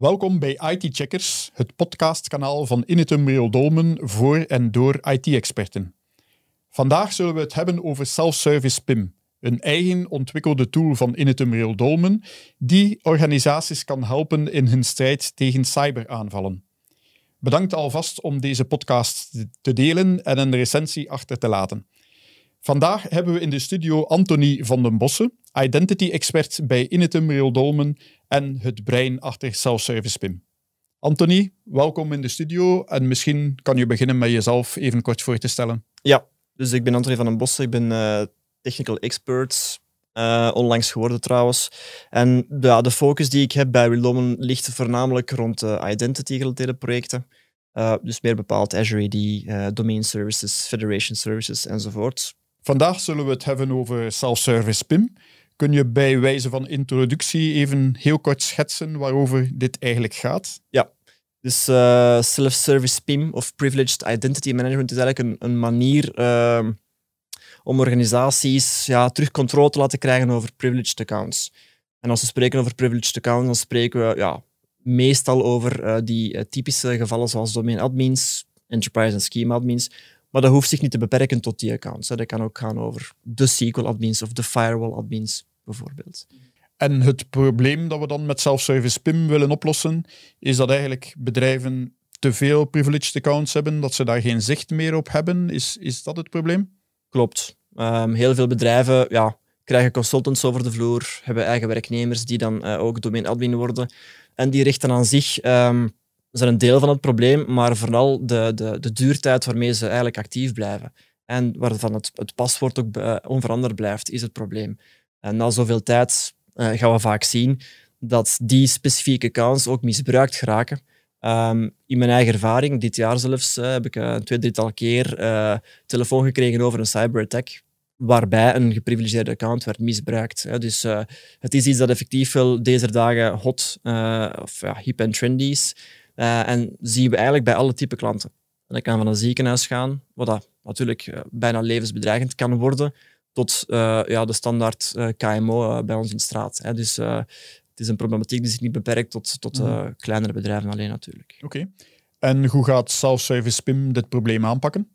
Welkom bij IT Checkers, het podcastkanaal van Initum Real Dolmen voor en door IT-experten. Vandaag zullen we het hebben over Self-Service PIM, een eigen ontwikkelde tool van Initum Real Dolmen die organisaties kan helpen in hun strijd tegen cyberaanvallen. Bedankt alvast om deze podcast te delen en een recensie achter te laten. Vandaag hebben we in de studio Anthony van den Bossen, identity expert bij Initum Real Dolmen en het brein achter Self-Service PIM. Anthony, welkom in de studio en misschien kan je beginnen met jezelf even kort voor te stellen. Ja, dus ik ben Anthony van den Bossen, ik ben uh, technical expert, uh, onlangs geworden trouwens. En ja, de focus die ik heb bij Real Dolmen ligt voornamelijk rond uh, identity-gerelateerde projecten. dus meer bepaald Azure AD, Domain Services, Federation Services enzovoort. Vandaag zullen we het hebben over Self-Service PIM. Kun je bij wijze van introductie even heel kort schetsen waarover dit eigenlijk gaat? Ja, dus uh, Self-Service PIM of Privileged Identity Management is eigenlijk een, manier uh, om organisaties ja, terug controle te laten krijgen over privileged accounts. En als we spreken over privileged accounts, dan spreken we ja, meestal over uh, die typische gevallen zoals domain admins, enterprise en schema admins, maar dat hoeft zich niet te beperken tot die accounts. Dat kan ook gaan over de SQL-admins of de firewall-admins, bijvoorbeeld. En het probleem dat we dan met self-service PIM willen oplossen, is dat eigenlijk bedrijven te veel privileged accounts hebben, dat ze daar geen zicht meer op hebben. Is, is dat het probleem? Klopt. Um, heel veel bedrijven ja, krijgen consultants over de vloer, hebben eigen werknemers die dan uh, ook domain admin worden. En die richten aan zich um, zijn een deel van het probleem, maar vooral de, de, de duurtijd waarmee ze eigenlijk actief blijven. En waarvan het, het paswoord ook uh, onveranderd blijft, is het probleem. En na zoveel tijd uh, gaan we vaak zien dat die specifieke accounts ook misbruikt geraken. Um, in mijn eigen ervaring, dit jaar zelfs, uh, heb ik een twee, drietal keer telefoon gekregen over een cyberattack waarbij een geprivilegeerde account werd misbruikt. Dus het is iets dat effectief wel deze dagen hot of ja, hip en trendy is. Uh, en zien we eigenlijk bij alle type klanten. En dat kan van een ziekenhuis gaan, wat dat natuurlijk uh, bijna levensbedreigend kan worden, tot uh, ja, de standaard KMO bij ons in straat. Hè. Dus het is een problematiek die zich niet beperkt tot, tot mm. kleinere bedrijven alleen natuurlijk. Oké. En hoe gaat Self-Service PIM dit probleem aanpakken?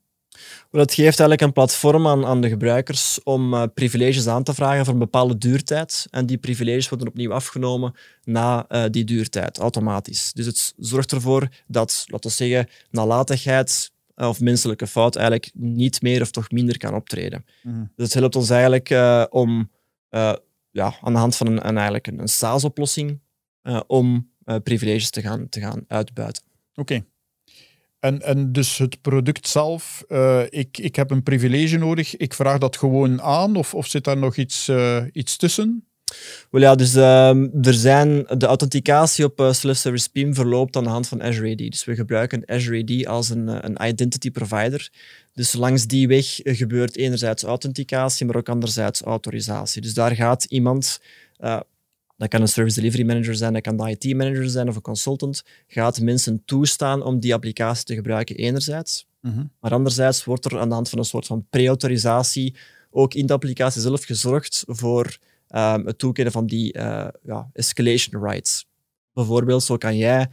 Het geeft eigenlijk een platform aan, aan de gebruikers om uh, privileges aan te vragen voor een bepaalde duurtijd. En die privileges worden opnieuw afgenomen na uh, die duurtijd, automatisch. Dus het zorgt ervoor dat, laten we zeggen, nalatigheid uh, of menselijke fout eigenlijk niet meer of toch minder kan optreden. Mm. Dus het helpt ons eigenlijk om ja, aan de hand van een, een eigenlijk een, een SaaS-oplossing om privileges te gaan, te gaan uitbuiten. Oké. En, en dus het product zelf, uh, ik, ik heb een privilege nodig, ik vraag dat gewoon aan of, of zit daar nog iets, uh, iets tussen? Wel ja, dus uh, er zijn, de authenticatie op uh, Self-Service PIM verloopt aan de hand van Azure AD. Dus we gebruiken Azure AD als een, een identity provider. Dus langs die weg gebeurt enerzijds authenticatie, maar ook anderzijds autorisatie. Dus daar gaat iemand dat kan een service delivery manager zijn, dat kan de IT manager zijn of een consultant, gaat mensen toestaan om die applicatie te gebruiken enerzijds. Mhm. Maar anderzijds wordt er aan de hand van een soort van pre-autorisatie ook in de applicatie zelf gezorgd voor um, het toekennen van die uh, ja, escalation rights. Bijvoorbeeld, zo kan jij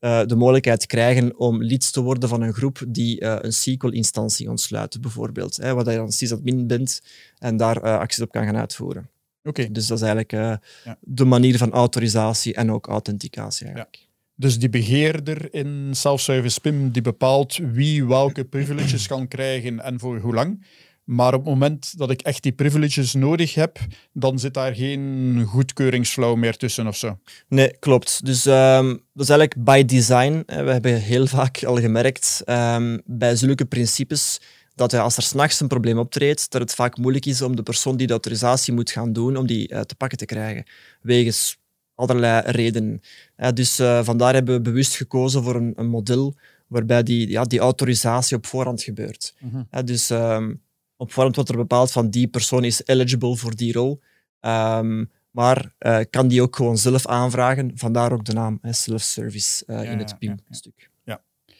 uh, de mogelijkheid krijgen om lid te worden van een groep die uh, een SQL-instantie ontsluit, bijvoorbeeld. Hè, waar je dan sysadmin bent en daar acties op kan gaan uitvoeren. Oké. Dus dat is eigenlijk ja. de manier van autorisatie en ook authenticatie. Eigenlijk. Ja. Dus die beheerder in self-service PIM die bepaalt wie welke privileges kan krijgen en voor hoe lang. Maar op het moment dat ik echt die privileges nodig heb, dan zit daar geen goedkeuringsflow meer tussen of zo. Nee, klopt. Dus um, dat is eigenlijk by design. We hebben heel vaak al gemerkt um, bij zulke principes dat als er s'nachts een probleem optreedt, dat het vaak moeilijk is om de persoon die de autorisatie moet gaan doen, om die uh, te pakken te krijgen. Wegens allerlei redenen. Uh, dus uh, vandaar hebben we bewust gekozen voor een, een, model waarbij die, ja, die autorisatie op voorhand gebeurt. -hmm. dus um, op voorhand wordt er bepaald van die persoon is eligible voor die rol. Um, maar kan die ook gewoon zelf aanvragen, vandaar ook de naam self-service ja, in het PIM-stuk. Ja, ja.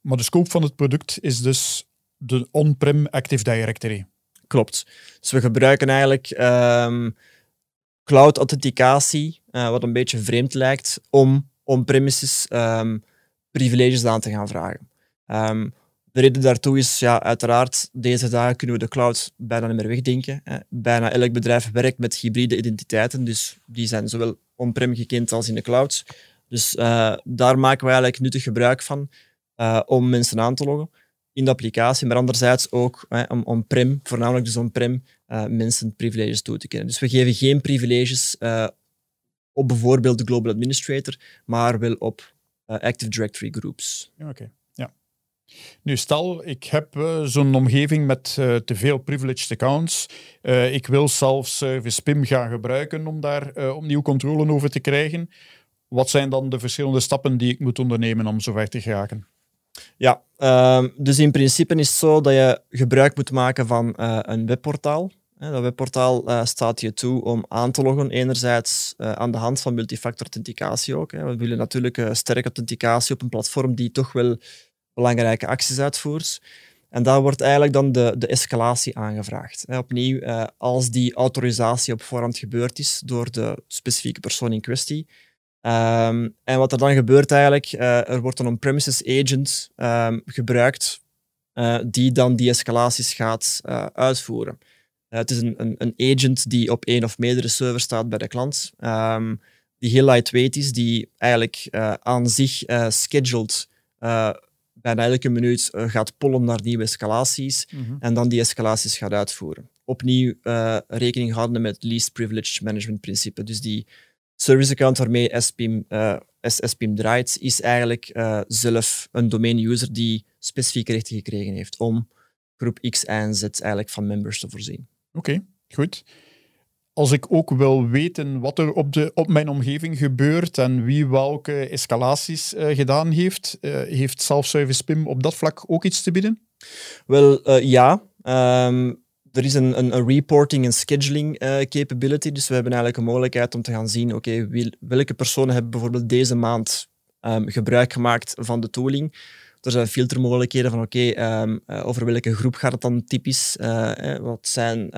Maar de scope van het product is dus de on-prem Active Directory. Klopt. Dus we gebruiken eigenlijk um, cloud authenticatie, uh, wat een beetje vreemd lijkt, om on-premises um, privileges aan te gaan vragen. Um, de reden daartoe is, ja, uiteraard, deze dagen kunnen we de cloud bijna niet meer wegdenken. Hè. Bijna elk bedrijf werkt met hybride identiteiten, dus die zijn zowel on-prem gekend als in de cloud. Dus uh, daar maken we eigenlijk nuttig gebruik van uh, om mensen aan te loggen in de applicatie, maar anderzijds ook hè, om on-prem, voornamelijk dus on-prem, uh, mensen privileges toe te kennen. Dus we geven geen privileges op bijvoorbeeld de Global Administrator, maar wel op Active Directory groups. Oké. Nu, stel, ik heb zo'n omgeving met te veel privileged accounts. Ik wil self-service PIM gaan gebruiken om daar opnieuw controle over te krijgen. Wat zijn dan de verschillende stappen die ik moet ondernemen om zover te geraken? Ja, ehm, dus in principe is het zo dat je gebruik moet maken van een webportaal. Dat webportaal staat je toe om aan te loggen, enerzijds aan de hand van multifactor authenticatie ook. We willen natuurlijk sterke authenticatie op een platform die toch wel belangrijke acties uitvoert. En daar wordt eigenlijk dan de, de escalatie aangevraagd. opnieuw, eh, als die autorisatie op voorhand gebeurd is door de specifieke persoon in kwestie. Ehm, en wat er dan gebeurt eigenlijk, uh, er wordt een on-premises agent um, gebruikt uh, die dan die escalaties gaat uitvoeren. het is een, een, een, agent die op één of meerdere servers staat bij de klant, um, die heel lightweight is, die eigenlijk aan zich scheduled bijna elke minuut gaat pollen naar nieuwe escalaties mhm. en dan die escalaties gaat uitvoeren. Opnieuw rekening houden met het least privileged management principe. Dus die service account waarmee SPIM, uh, SPIM draait, is eigenlijk zelf een domain user die specifieke rechten gekregen heeft om groep X, en Z eigenlijk van members te voorzien. Oké, goed als ik ook wil weten wat er op, de, op mijn omgeving gebeurt en wie welke escalaties uh, gedaan heeft, heeft Self-Service PIM op dat vlak ook iets te bieden? Wel, ja. Um, er is een, een, een, reporting en scheduling capability, dus we hebben eigenlijk een mogelijkheid om te gaan zien, oké, okay, welke personen hebben bijvoorbeeld deze maand um, gebruik gemaakt van de tooling er zijn filtermogelijkheden van oké, ehm, eh, over welke groep gaat het dan typisch? Uh, wat zijn,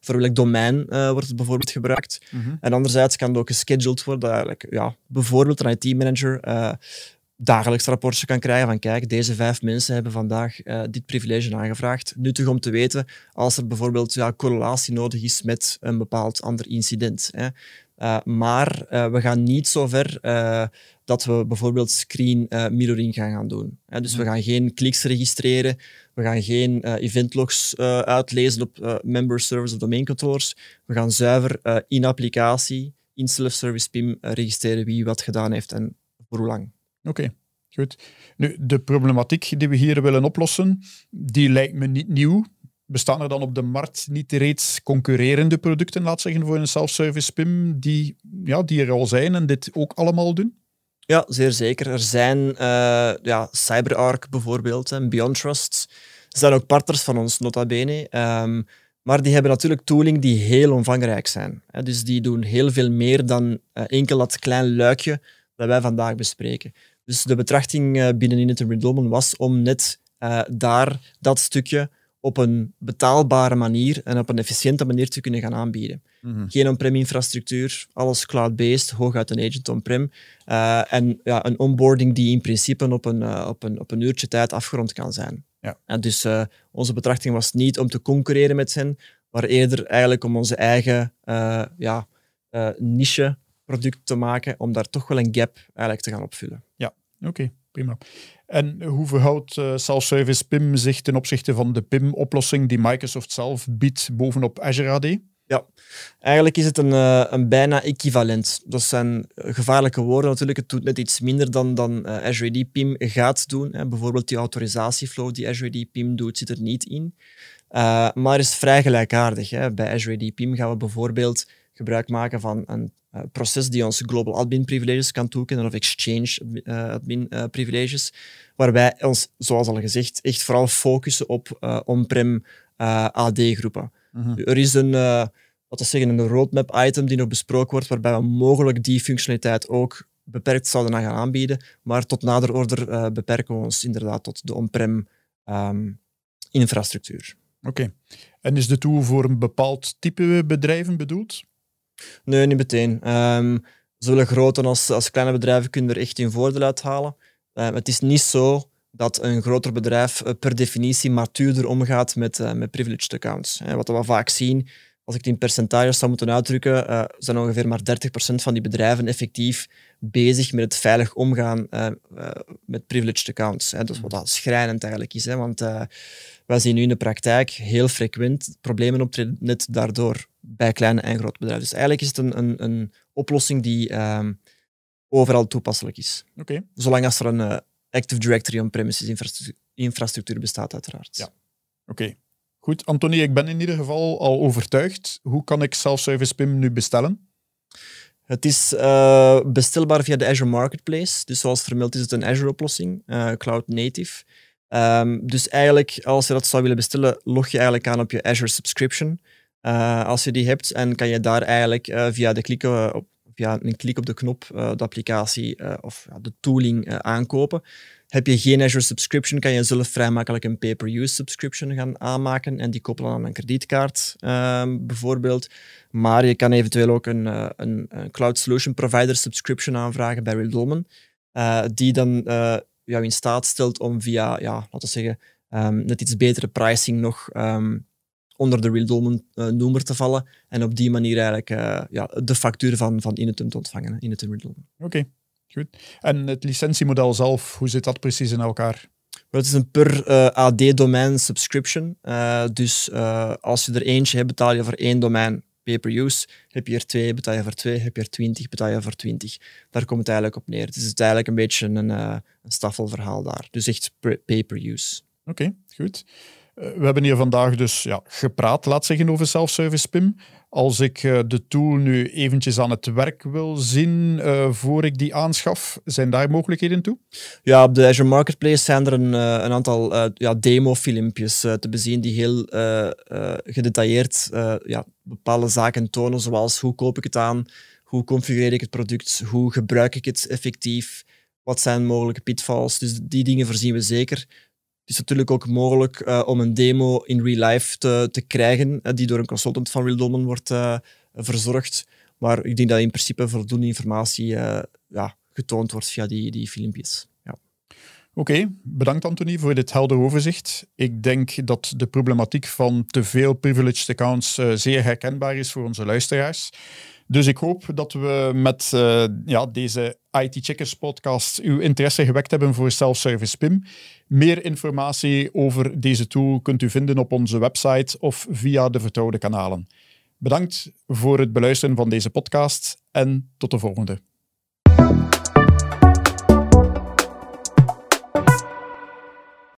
voor welk domein wordt het bijvoorbeeld gebruikt? Mhm. En anderzijds kan het ook gescheduled worden. Eigenlijk, ja, bijvoorbeeld een IT-manager dagelijks rapportje kan krijgen van kijk, deze vijf mensen hebben vandaag dit privilege aangevraagd. Nuttig om te weten als er bijvoorbeeld ja, correlatie nodig is met een bepaald ander incident. Hè. Uh, maar uh, we gaan niet zo ver uh, dat we bijvoorbeeld screen mirroring gaan, gaan doen. dus we gaan geen kliks registreren, we gaan geen eventlogs uitlezen op member servers of domain controllers. We gaan zuiver in applicatie, in self-service PIM, registreren wie wat gedaan heeft en voor hoe lang. Oké. Goed. Nu, de problematiek die we hier willen oplossen, die lijkt me niet nieuw bestaan er dan op de markt niet reeds concurrerende producten, laat zeggen, voor een self-service PIM, die, ja, die er al zijn en dit ook allemaal doen? Ja, zeer zeker. Er zijn uh, ja, CyberArk bijvoorbeeld en Beyond Trust. Ze zijn ook partners van ons, nota bene. Um, maar die hebben natuurlijk tooling die heel omvangrijk zijn. Dus die doen heel veel meer dan uh, enkel dat klein luikje dat wij vandaag bespreken. Dus de betrachting uh, binnen Init was om net daar dat stukje op een betaalbare manier en op een efficiënte manier te kunnen gaan aanbieden. Mhm. Geen on-prem infrastructuur, alles cloud-based, hooguit een agent on-prem. Uh, en ja, een onboarding die in principe op een, uh, op een, op een uurtje tijd afgerond kan zijn. Ja. En dus onze betrachting was niet om te concurreren met hen, maar eerder eigenlijk om onze eigen ja, niche product te maken, om daar toch wel een gap eigenlijk te gaan opvullen. Ja, oké, prima. En hoe verhoudt uh, Self-Service PIM zich ten opzichte van de PIM-oplossing die Microsoft zelf biedt bovenop Azure AD? Ja, eigenlijk is het een, uh, een bijna equivalent. Dat zijn gevaarlijke woorden natuurlijk. Het doet net iets minder dan, dan uh, Azure AD PIM gaat doen. Hè. Bijvoorbeeld die autorisatieflow die Azure AD PIM doet, zit er niet in. maar is vrij gelijkaardig. Hè. Bij Azure AD PIM gaan we bijvoorbeeld gebruik maken van een uh, proces die ons global admin privileges kan toekennen of exchange uh, admin uh, privileges, waarbij ons, zoals al gezegd, echt vooral focussen op on-prem AD-groepen. Mhm. Er is een, wat we zeggen, een roadmap item die nog besproken wordt, waarbij we mogelijk die functionaliteit ook beperkt zouden gaan aanbieden, maar tot nader order beperken we ons inderdaad tot de on-prem um, infrastructuur. Oké. En is de tool voor een bepaald type bedrijven bedoeld? Nee, niet meteen. Um, zowel grote als, als kleine bedrijven kunnen er echt hun voordeel uithalen. Uh, het is niet zo dat een groter bedrijf per definitie matuurder omgaat met, uh, met privileged accounts. Wat we vaak zien, als ik het in percentages zou moeten uitdrukken, uh, zijn ongeveer maar 30% van die bedrijven effectief bezig met het veilig omgaan uh, uh, met privileged accounts. Hè. Dus wat dat schrijnend eigenlijk is. Hè. Want wij zien nu in de praktijk heel frequent problemen optreden net daardoor bij kleine en grote bedrijven. Dus eigenlijk is het een, een, een oplossing die ehm, overal toepasselijk is. Okay. Zolang als er een Active Directory on-premises infrastructuur, infrastructuur bestaat, uiteraard. Ja. Oké. Goed, Anthony, ik ben in ieder geval al overtuigd. Hoe kan ik Self-Service PIM nu bestellen? Het is uh, bestelbaar via de Azure Marketplace. Dus zoals vermeld is het een Azure-oplossing, uh, Cloud Native. Um, dus eigenlijk, als je dat zou willen bestellen, log je eigenlijk aan op je Azure subscription. Uh, als je die hebt, en kan je daar eigenlijk via, de klik, op, via een klik op de knop de applicatie of de tooling aankopen. Heb je geen Azure subscription, kan je zelf vrij makkelijk een pay-per-use subscription gaan aanmaken en die koppelen aan een kredietkaart um, bijvoorbeeld. Maar je kan eventueel ook een, een, een, Cloud Solution Provider subscription aanvragen bij Real die dan jou in staat stelt om via, ja, laten we zeggen, um, net iets betere pricing nog um, onder de Real noemer te vallen en op die manier eigenlijk ja, de factuur van, van Inetum te ontvangen, Inetum Real. Oké. Okay. Goed. En het licentiemodel zelf, hoe zit dat precies in elkaar? Het is een per uh, AD-domein subscription. Uh, dus uh, als je er eentje hebt, betaal je voor één domein pay-per-use. Heb je er twee, betaal je voor twee. Heb je er twintig, betaal je voor twintig. Daar komt het eigenlijk op neer. Dus het is eigenlijk een beetje een, een staffelverhaal daar. Dus echt pay-per-use. Oké, okay, goed. We hebben hier vandaag dus ja, gepraat, laat zeggen, over self-service PIM. Als ik uh, de tool nu eventjes aan het werk wil zien uh, voor ik die aanschaf, zijn daar mogelijkheden toe? Ja, op de Azure Marketplace zijn er een, een aantal ja, demo-filmpjes te bezien die heel gedetailleerd ja, bepaalde zaken tonen, zoals hoe koop ik het aan, hoe configureer ik het product, hoe gebruik ik het effectief, wat zijn mogelijke pitfalls. Dus die dingen voorzien we zeker. Het is natuurlijk ook mogelijk uh, om een demo in real life te, te krijgen, uh, die door een consultant van Real Dolmen wordt uh, verzorgd. Maar ik denk dat in principe voldoende informatie ja, getoond wordt via die, die filmpjes. Oké, bedankt Anthony voor dit helder overzicht. Ik denk dat de problematiek van te veel privileged accounts zeer herkenbaar is voor onze luisteraars. Dus ik hoop dat we met uh, ja, deze IT Checkers podcast uw interesse gewekt hebben voor self-service PIM. Meer informatie over deze tool kunt u vinden op onze website of via de vertrouwde kanalen. Bedankt voor het beluisteren van deze podcast en tot de volgende.